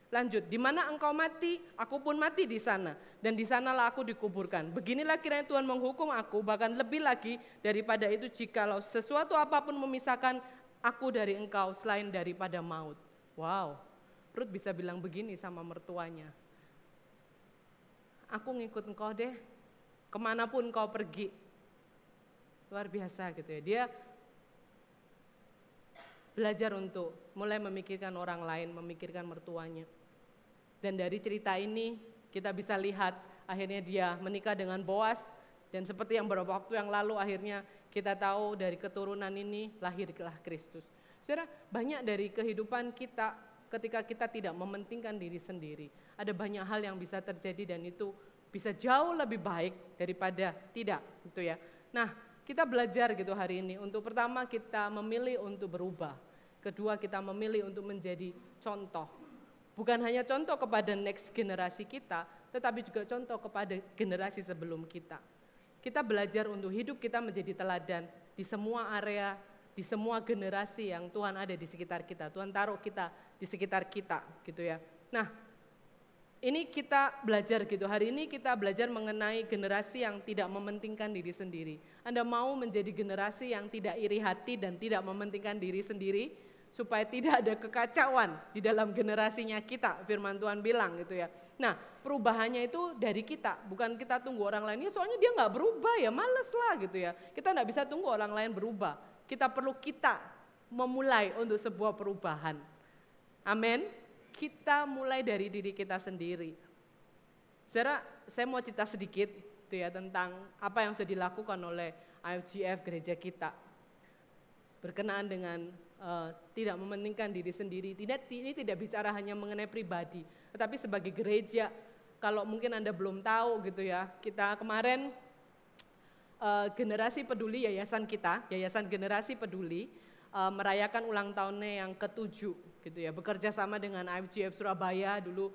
[SPEAKER 1] Lanjut, di mana engkau mati, aku pun mati di sana. Dan di sanalah aku dikuburkan. Beginilah kiranya Tuhan menghukum aku, bahkan lebih lagi daripada itu jikalau sesuatu apa pun memisahkan aku dari engkau selain daripada maut. Wow, Ruth bisa bilang begini sama mertuanya. Aku ngikut engkau deh, ke mana pun kau pergi. Luar biasa gitu ya. Dia belajar untuk mulai memikirkan orang lain, memikirkan mertuanya. Dan dari cerita ini kita bisa lihat akhirnya dia menikah dengan Boas dan seperti yang beberapa waktu yang lalu akhirnya kita tahu dari keturunan ini lahirlah Kristus. Saudara, banyak dari kehidupan kita ketika kita tidak mementingkan diri sendiri. Ada banyak hal yang bisa terjadi dan itu bisa jauh lebih baik daripada tidak gitu ya. Nah, kita belajar gitu hari ini. Untuk pertama kita memilih untuk berubah. Kedua kita memilih untuk menjadi contoh. Bukan hanya contoh kepada next generasi kita, tetapi juga contoh kepada generasi sebelum kita. Kita belajar untuk hidup kita menjadi teladan di semua area, di semua generasi yang Tuhan ada di sekitar kita. Tuhan taruh kita di sekitar kita gitu ya. Nah, ini kita belajar gitu. Hari ini kita belajar mengenai generasi yang tidak mementingkan diri sendiri. Anda mau menjadi generasi yang tidak iri hati dan tidak mementingkan diri sendiri supaya tidak ada kekacauan di dalam generasinya kita. Firman Tuhan bilang gitu ya. Nah, perubahannya itu dari kita, bukan kita tunggu orang lainnya. Soalnya dia nggak berubah ya, males lah gitu ya. Kita nggak bisa tunggu orang lain berubah. Kita perlu kita memulai untuk sebuah perubahan. Amin. Kita mulai dari diri kita sendiri. Saudara, saya mau cerita sedikit gitu ya tentang apa yang sudah dilakukan oleh IFGF gereja kita berkenaan dengan uh, tidak mementingkan diri sendiri. Tidak ini tidak bicara hanya mengenai pribadi, tetapi sebagai gereja, kalau mungkin Anda belum tahu gitu ya, kita kemarin uh, generasi peduli yayasan kita, yayasan generasi peduli, uh, merayakan ulang tahunnya yang ketujuh gitu ya, bekerja sama dengan IFGF Surabaya dulu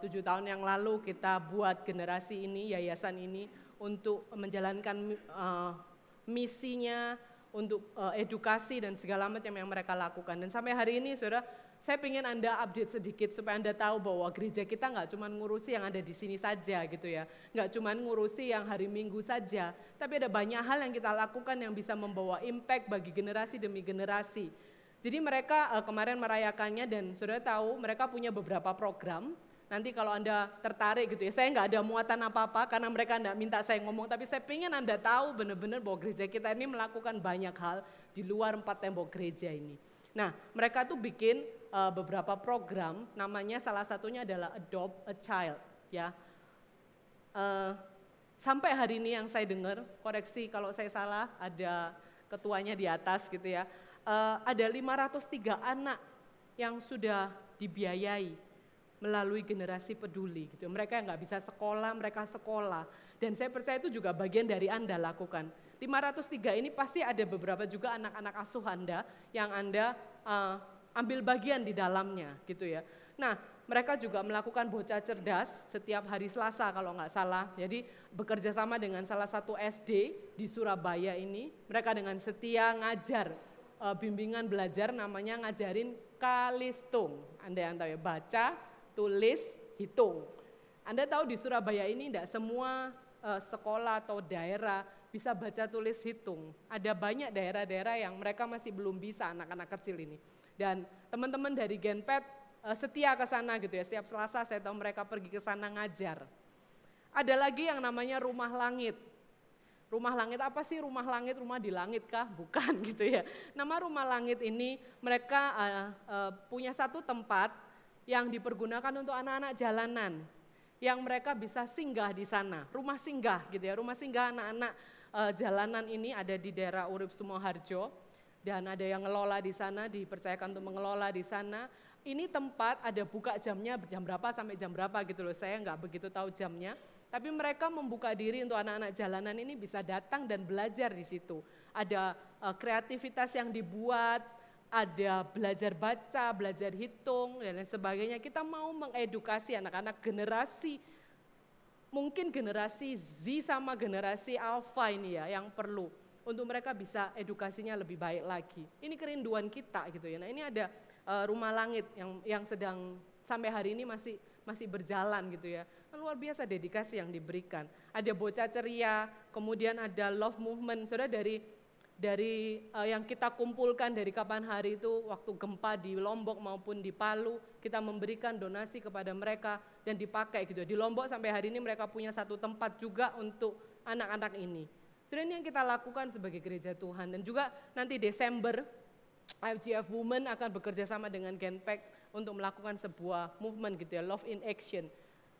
[SPEAKER 1] tujuh tahun yang lalu kita buat generasi ini, yayasan ini untuk menjalankan uh, misinya, untuk uh, edukasi dan segala macam yang mereka lakukan. Dan sampai hari ini, saudara, saya ingin Anda update sedikit supaya Anda tahu bahwa gereja kita nggak cuma ngurusi yang ada di sini saja gitu ya. Nggak cuma ngurusi yang hari Minggu saja, tapi ada banyak hal yang kita lakukan yang bisa membawa impact bagi generasi demi generasi. Jadi mereka uh, kemarin merayakannya dan saudara tahu mereka punya beberapa program Nanti kalau Anda tertarik gitu ya, saya nggak ada muatan apa-apa karena mereka nggak minta saya ngomong, tapi saya ingin Anda tahu benar-benar bahwa gereja kita ini melakukan banyak hal di luar empat tembok gereja ini. Nah, mereka tuh bikin uh, beberapa program, namanya salah satunya adalah Adopt a Child, ya. Uh, sampai hari ini yang saya dengar, koreksi kalau saya salah, ada ketuanya di atas gitu ya, uh, ada 503 anak yang sudah dibiayai melalui generasi peduli gitu. Mereka yang nggak bisa sekolah, mereka sekolah. Dan saya percaya itu juga bagian dari Anda lakukan. 503 ini pasti ada beberapa juga anak-anak asuh Anda yang Anda uh, ambil bagian di dalamnya gitu ya. Nah, mereka juga melakukan bocah cerdas setiap hari Selasa kalau nggak salah. Jadi bekerja sama dengan salah satu SD di Surabaya ini, mereka dengan setia ngajar uh, bimbingan belajar namanya ngajarin kalistung. Anda yang tahu ya, baca, tulis, hitung. Anda tahu di Surabaya ini tidak semua uh, sekolah atau daerah bisa baca tulis hitung. Ada banyak daerah-daerah yang mereka masih belum bisa anak-anak kecil ini. Dan teman-teman dari Genpet uh, setia ke sana gitu ya. Setiap Selasa saya tahu mereka pergi ke sana ngajar. Ada lagi yang namanya rumah langit. Rumah langit apa sih rumah langit? Rumah di langit kah? Bukan gitu ya. Nama rumah langit ini mereka uh, uh, punya satu tempat yang dipergunakan untuk anak-anak jalanan yang mereka bisa singgah di sana, rumah singgah gitu ya, rumah singgah anak-anak e, jalanan ini ada di daerah Urip Sumoharjo dan ada yang ngelola di sana, dipercayakan untuk mengelola di sana. Ini tempat ada buka jamnya jam berapa sampai jam berapa gitu loh, saya nggak begitu tahu jamnya. Tapi mereka membuka diri untuk anak-anak jalanan ini bisa datang dan belajar di situ. Ada e, kreativitas yang dibuat, ada belajar baca, belajar hitung, dan lain sebagainya. Kita mau mengedukasi anak-anak generasi, mungkin generasi Z sama generasi Alpha ini ya, yang perlu untuk mereka bisa edukasinya lebih baik lagi. Ini kerinduan kita gitu ya. Nah ini ada uh, rumah langit yang yang sedang sampai hari ini masih masih berjalan gitu ya. Kan luar biasa dedikasi yang diberikan. Ada bocah ceria, kemudian ada love movement. Sudah dari dari uh, yang kita kumpulkan dari kapan hari itu waktu gempa di Lombok maupun di Palu kita memberikan donasi kepada mereka dan dipakai gitu. Di Lombok sampai hari ini mereka punya satu tempat juga untuk anak-anak ini. Sudah ini yang kita lakukan sebagai gereja Tuhan. Dan juga nanti Desember IFGF Women akan bekerja sama dengan Genpack untuk melakukan sebuah movement gitu ya Love in Action.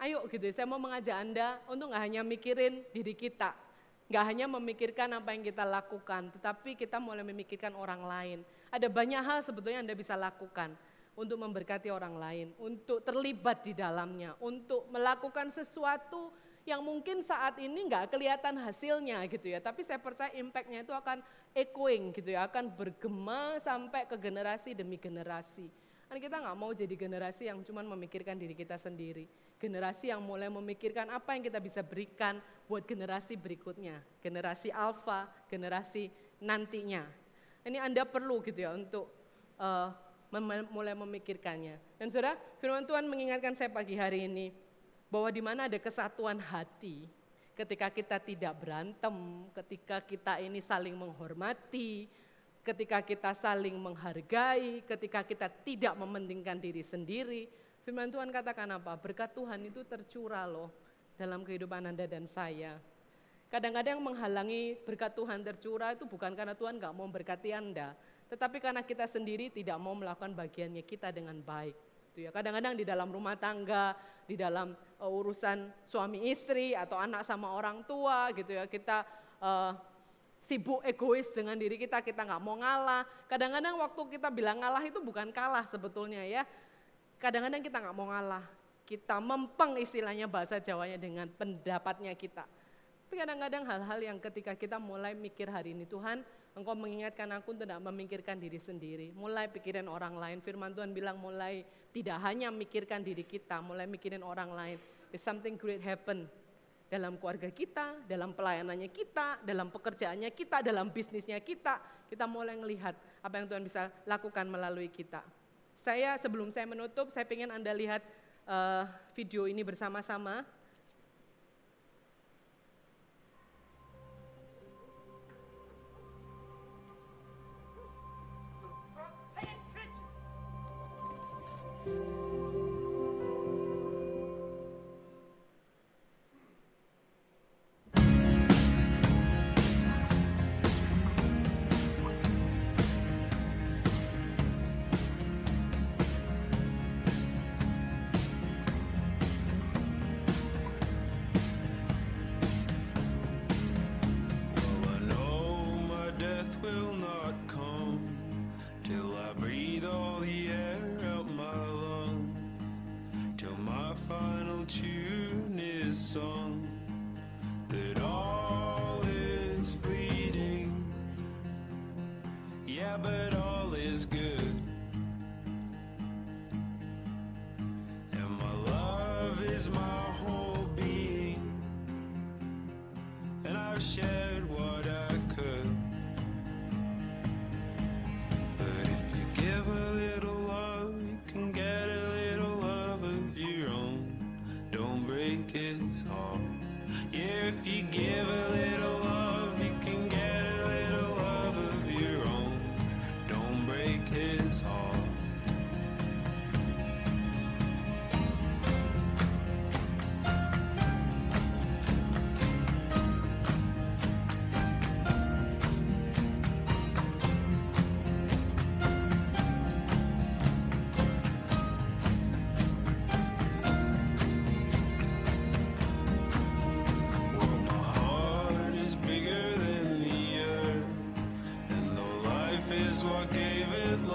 [SPEAKER 1] Ayo gitu ya, saya mau mengajak anda untuk nggak hanya mikirin diri kita Gak hanya memikirkan apa yang kita lakukan, tetapi kita mulai memikirkan orang lain. Ada banyak hal sebetulnya Anda bisa lakukan untuk memberkati orang lain, untuk terlibat di dalamnya, untuk melakukan sesuatu yang mungkin saat ini nggak kelihatan hasilnya gitu ya, tapi saya percaya impactnya itu akan echoing gitu ya, akan bergema sampai ke generasi demi generasi. Kan kita nggak mau jadi generasi yang cuma memikirkan diri kita sendiri, generasi yang mulai memikirkan apa yang kita bisa berikan buat generasi berikutnya, generasi alfa, generasi nantinya. Ini Anda perlu gitu ya untuk uh, mem mulai memikirkannya. Dan saudara, firman Tuhan mengingatkan saya pagi hari ini, bahwa di mana ada kesatuan hati, ketika kita tidak berantem, ketika kita ini saling menghormati, ketika kita saling menghargai, ketika kita tidak mementingkan diri sendiri, firman Tuhan katakan apa? Berkat Tuhan itu tercurah loh dalam kehidupan Anda dan saya. Kadang-kadang menghalangi berkat Tuhan tercurah itu bukan karena Tuhan nggak mau berkati Anda, tetapi karena kita sendiri tidak mau melakukan bagiannya kita dengan baik. Itu ya. Kadang-kadang di dalam rumah tangga, di dalam uh, urusan suami istri atau anak sama orang tua gitu ya kita uh, sibuk egois dengan diri kita kita nggak mau ngalah kadang-kadang waktu kita bilang ngalah itu bukan kalah sebetulnya ya kadang-kadang kita nggak mau ngalah kita mempeng istilahnya bahasa Jawanya dengan pendapatnya kita tapi kadang-kadang hal-hal yang ketika kita mulai mikir hari ini Tuhan Engkau mengingatkan aku tidak memikirkan diri sendiri. Mulai pikirin orang lain. Firman Tuhan bilang mulai tidak hanya mikirkan diri kita, mulai mikirin orang lain. There's something great happen dalam keluarga kita, dalam pelayanannya kita, dalam pekerjaannya kita, dalam bisnisnya kita. Kita mulai melihat apa yang Tuhan bisa lakukan melalui kita. Saya sebelum saya menutup, saya ingin Anda lihat uh, video ini bersama-sama.
[SPEAKER 2] is. David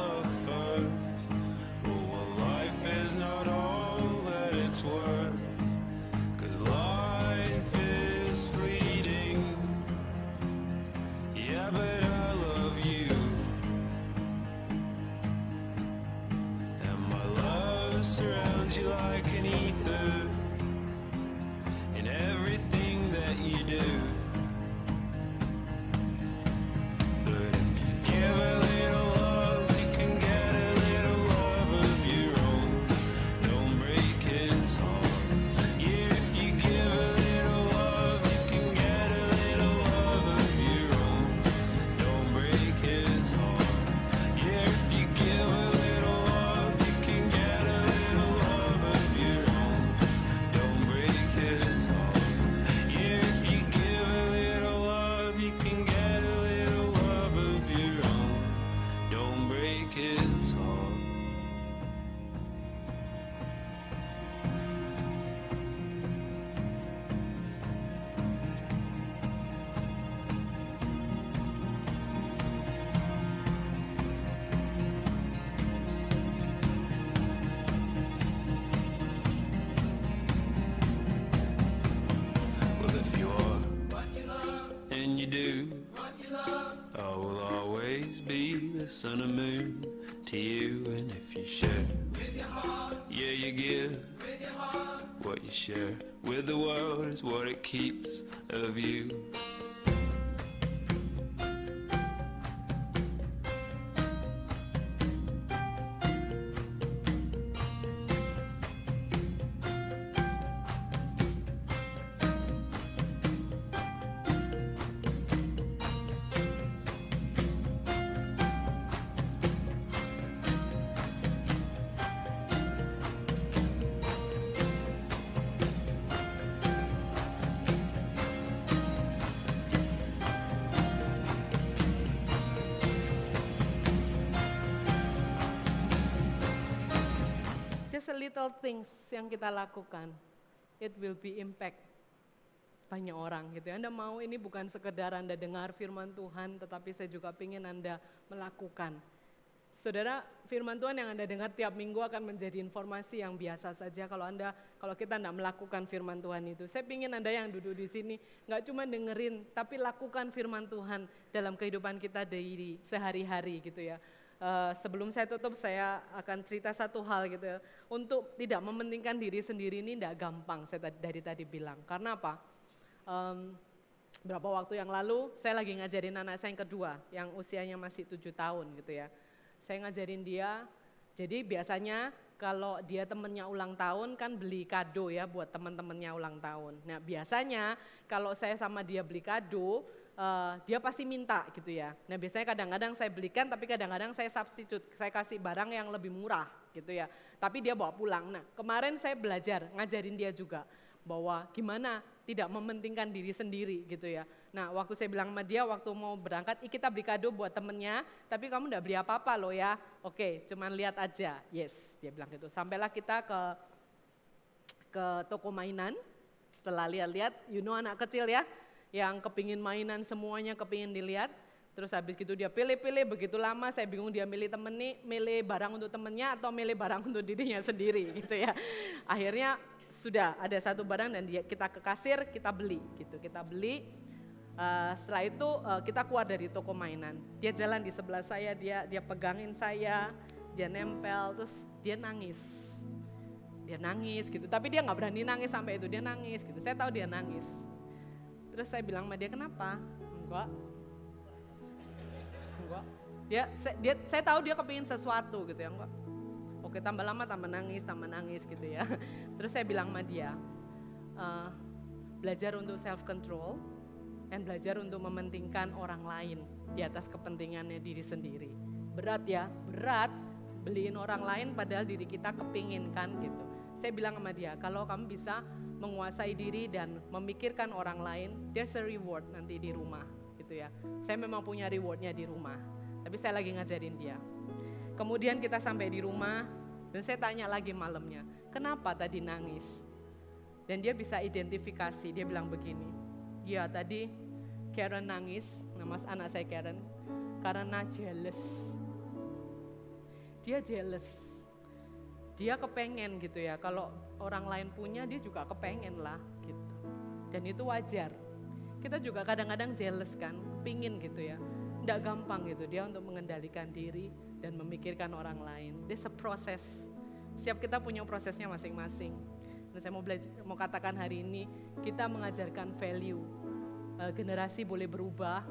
[SPEAKER 2] the sun and moon to you. And if you share, yeah, you give what you share with the world is what it keeps of you.
[SPEAKER 1] Yang kita lakukan, it will be impact banyak orang gitu ya. Anda mau ini bukan sekedar Anda dengar firman Tuhan, tetapi saya juga ingin Anda melakukan. Saudara, firman Tuhan yang Anda dengar tiap minggu akan menjadi informasi yang biasa saja kalau Anda kalau kita tidak melakukan firman Tuhan itu. Saya ingin Anda yang duduk di sini nggak cuma dengerin, tapi lakukan firman Tuhan dalam kehidupan kita dari sehari-hari gitu ya. Uh, sebelum saya tutup saya akan cerita satu hal gitu ya. Untuk tidak mementingkan diri sendiri ini tidak gampang saya tadi, dari tadi bilang. Karena apa? Um, berapa waktu yang lalu saya lagi ngajarin anak saya yang kedua yang usianya masih tujuh tahun gitu ya. Saya ngajarin dia, jadi biasanya kalau dia temennya ulang tahun kan beli kado ya buat teman-temannya ulang tahun. Nah biasanya kalau saya sama dia beli kado, uh, dia pasti minta gitu ya. Nah biasanya kadang-kadang saya belikan tapi kadang-kadang saya substitute, saya kasih barang yang lebih murah gitu ya. Tapi dia bawa pulang. Nah kemarin saya belajar ngajarin dia juga bahwa gimana tidak mementingkan diri sendiri gitu ya. Nah waktu saya bilang sama dia waktu mau berangkat, kita beli kado buat temennya, tapi kamu udah beli apa-apa loh ya. Oke, cuman lihat aja. Yes, dia bilang gitu. Sampailah kita ke ke toko mainan, setelah lihat-lihat, you know anak kecil ya, yang kepingin mainan semuanya kepingin dilihat, terus habis gitu dia pilih-pilih begitu lama saya bingung dia milih temen nih, milih barang untuk temennya atau milih barang untuk dirinya sendiri gitu ya. Akhirnya sudah ada satu barang dan dia, kita ke kasir kita beli gitu, kita beli. Uh, setelah itu uh, kita keluar dari toko mainan. Dia jalan di sebelah saya, dia dia pegangin saya, dia nempel, terus dia nangis dia nangis gitu tapi dia nggak berani nangis sampai itu dia nangis gitu saya tahu dia nangis terus saya bilang sama dia kenapa? Enggak. Enggak. Dia saya, dia saya tahu dia kepingin sesuatu gitu ya enggak. Oke tambah lama tambah nangis tambah nangis gitu ya. Terus saya bilang sama dia uh, belajar untuk self control dan belajar untuk mementingkan orang lain di atas kepentingannya diri sendiri. Berat ya berat beliin orang lain padahal diri kita kepingin kan gitu saya bilang sama dia, kalau kamu bisa menguasai diri dan memikirkan orang lain, there's a reward nanti di rumah, gitu ya. Saya memang punya rewardnya di rumah, tapi saya lagi ngajarin dia. Kemudian kita sampai di rumah, dan saya tanya lagi malamnya, kenapa tadi nangis? Dan dia bisa identifikasi, dia bilang begini, ya tadi Karen nangis, nama anak saya Karen, karena jealous. Dia jealous dia kepengen gitu ya. Kalau orang lain punya dia juga kepengen lah gitu. Dan itu wajar. Kita juga kadang-kadang jealous kan pingin gitu ya. Tidak gampang gitu dia untuk mengendalikan diri dan memikirkan orang lain. Dia seproses siap kita punya prosesnya masing-masing. Dan saya mau belajar mau katakan hari ini kita mengajarkan value. E, generasi boleh berubah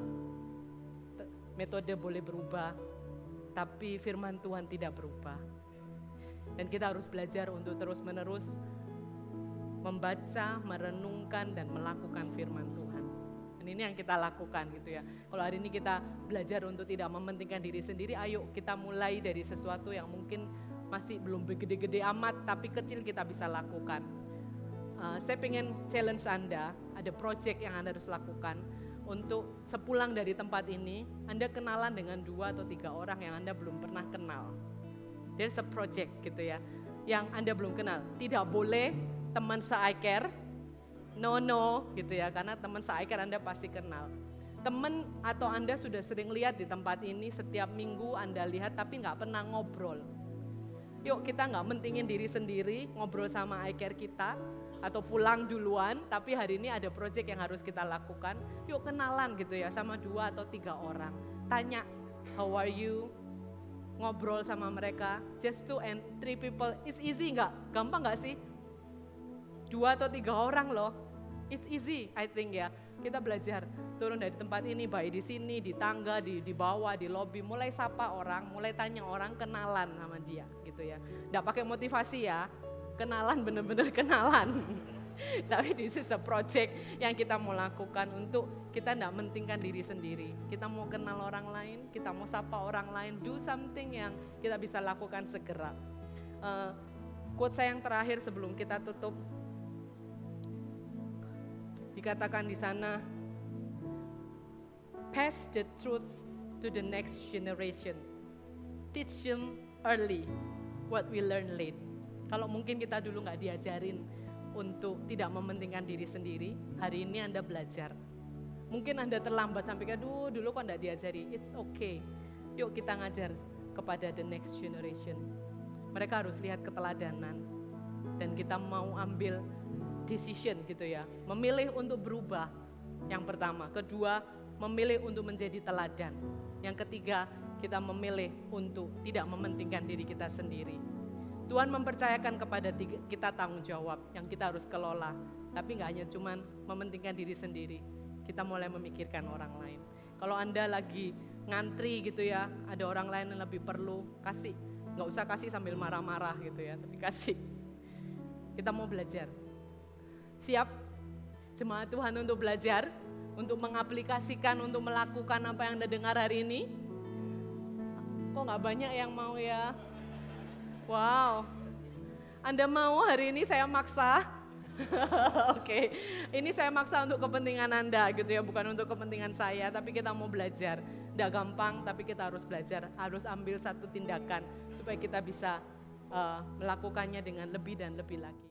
[SPEAKER 1] metode boleh berubah tapi firman Tuhan tidak berubah dan kita harus belajar untuk terus-menerus membaca, merenungkan, dan melakukan firman Tuhan. Dan ini yang kita lakukan gitu ya. Kalau hari ini kita belajar untuk tidak mementingkan diri sendiri, ayo kita mulai dari sesuatu yang mungkin masih belum gede-gede amat, tapi kecil kita bisa lakukan. Uh, saya pengen challenge Anda, ada project yang Anda harus lakukan untuk sepulang dari tempat ini, Anda kenalan dengan dua atau tiga orang yang Anda belum pernah kenal There's a project gitu ya, yang Anda belum kenal. Tidak boleh teman se-iCare, no no gitu ya, karena teman se-iCare Anda pasti kenal. Teman atau Anda sudah sering lihat di tempat ini setiap minggu Anda lihat tapi nggak pernah ngobrol. Yuk kita nggak mentingin diri sendiri, ngobrol sama iCare kita, atau pulang duluan, tapi hari ini ada project yang harus kita lakukan. Yuk kenalan gitu ya sama dua atau tiga orang. Tanya how are you, ngobrol sama mereka, just two and three people, it's easy nggak? Gampang nggak sih? Dua atau tiga orang loh, it's easy I think ya. Kita belajar turun dari tempat ini, baik di sini, di tangga, di, di bawah, di lobby, mulai sapa orang, mulai tanya orang, kenalan sama dia gitu ya. Nggak pakai motivasi ya, kenalan bener-bener kenalan. Tapi this is a project yang kita mau lakukan untuk kita tidak mentingkan diri sendiri. Kita mau kenal orang lain, kita mau sapa orang lain, do something yang kita bisa lakukan segera. Uh, quote saya yang terakhir sebelum kita tutup, dikatakan di sana, pass the truth to the next generation. Teach them early what we learn late. Kalau mungkin kita dulu nggak diajarin untuk tidak mementingkan diri sendiri, hari ini Anda belajar. Mungkin Anda terlambat sampai ke dulu, dulu kok tidak diajari, it's okay. Yuk kita ngajar kepada the next generation. Mereka harus lihat keteladanan dan kita mau ambil decision gitu ya. Memilih untuk berubah yang pertama. Kedua, memilih untuk menjadi teladan. Yang ketiga, kita memilih untuk tidak mementingkan diri kita sendiri Tuhan mempercayakan kepada kita tanggung jawab yang kita harus kelola. Tapi nggak hanya cuman mementingkan diri sendiri, kita mulai memikirkan orang lain. Kalau Anda lagi ngantri gitu ya, ada orang lain yang lebih perlu, kasih. Nggak usah kasih sambil marah-marah gitu ya, tapi kasih. Kita mau belajar. Siap? Jemaat Tuhan untuk belajar, untuk mengaplikasikan, untuk melakukan apa yang Anda dengar hari ini? Kok nggak banyak yang mau ya? Wow. Anda mau hari ini saya maksa? Oke, okay. ini saya maksa untuk kepentingan Anda gitu ya, bukan untuk kepentingan saya, tapi kita mau belajar. Tidak gampang, tapi kita harus belajar, harus ambil satu tindakan supaya kita bisa uh, melakukannya dengan lebih dan lebih lagi.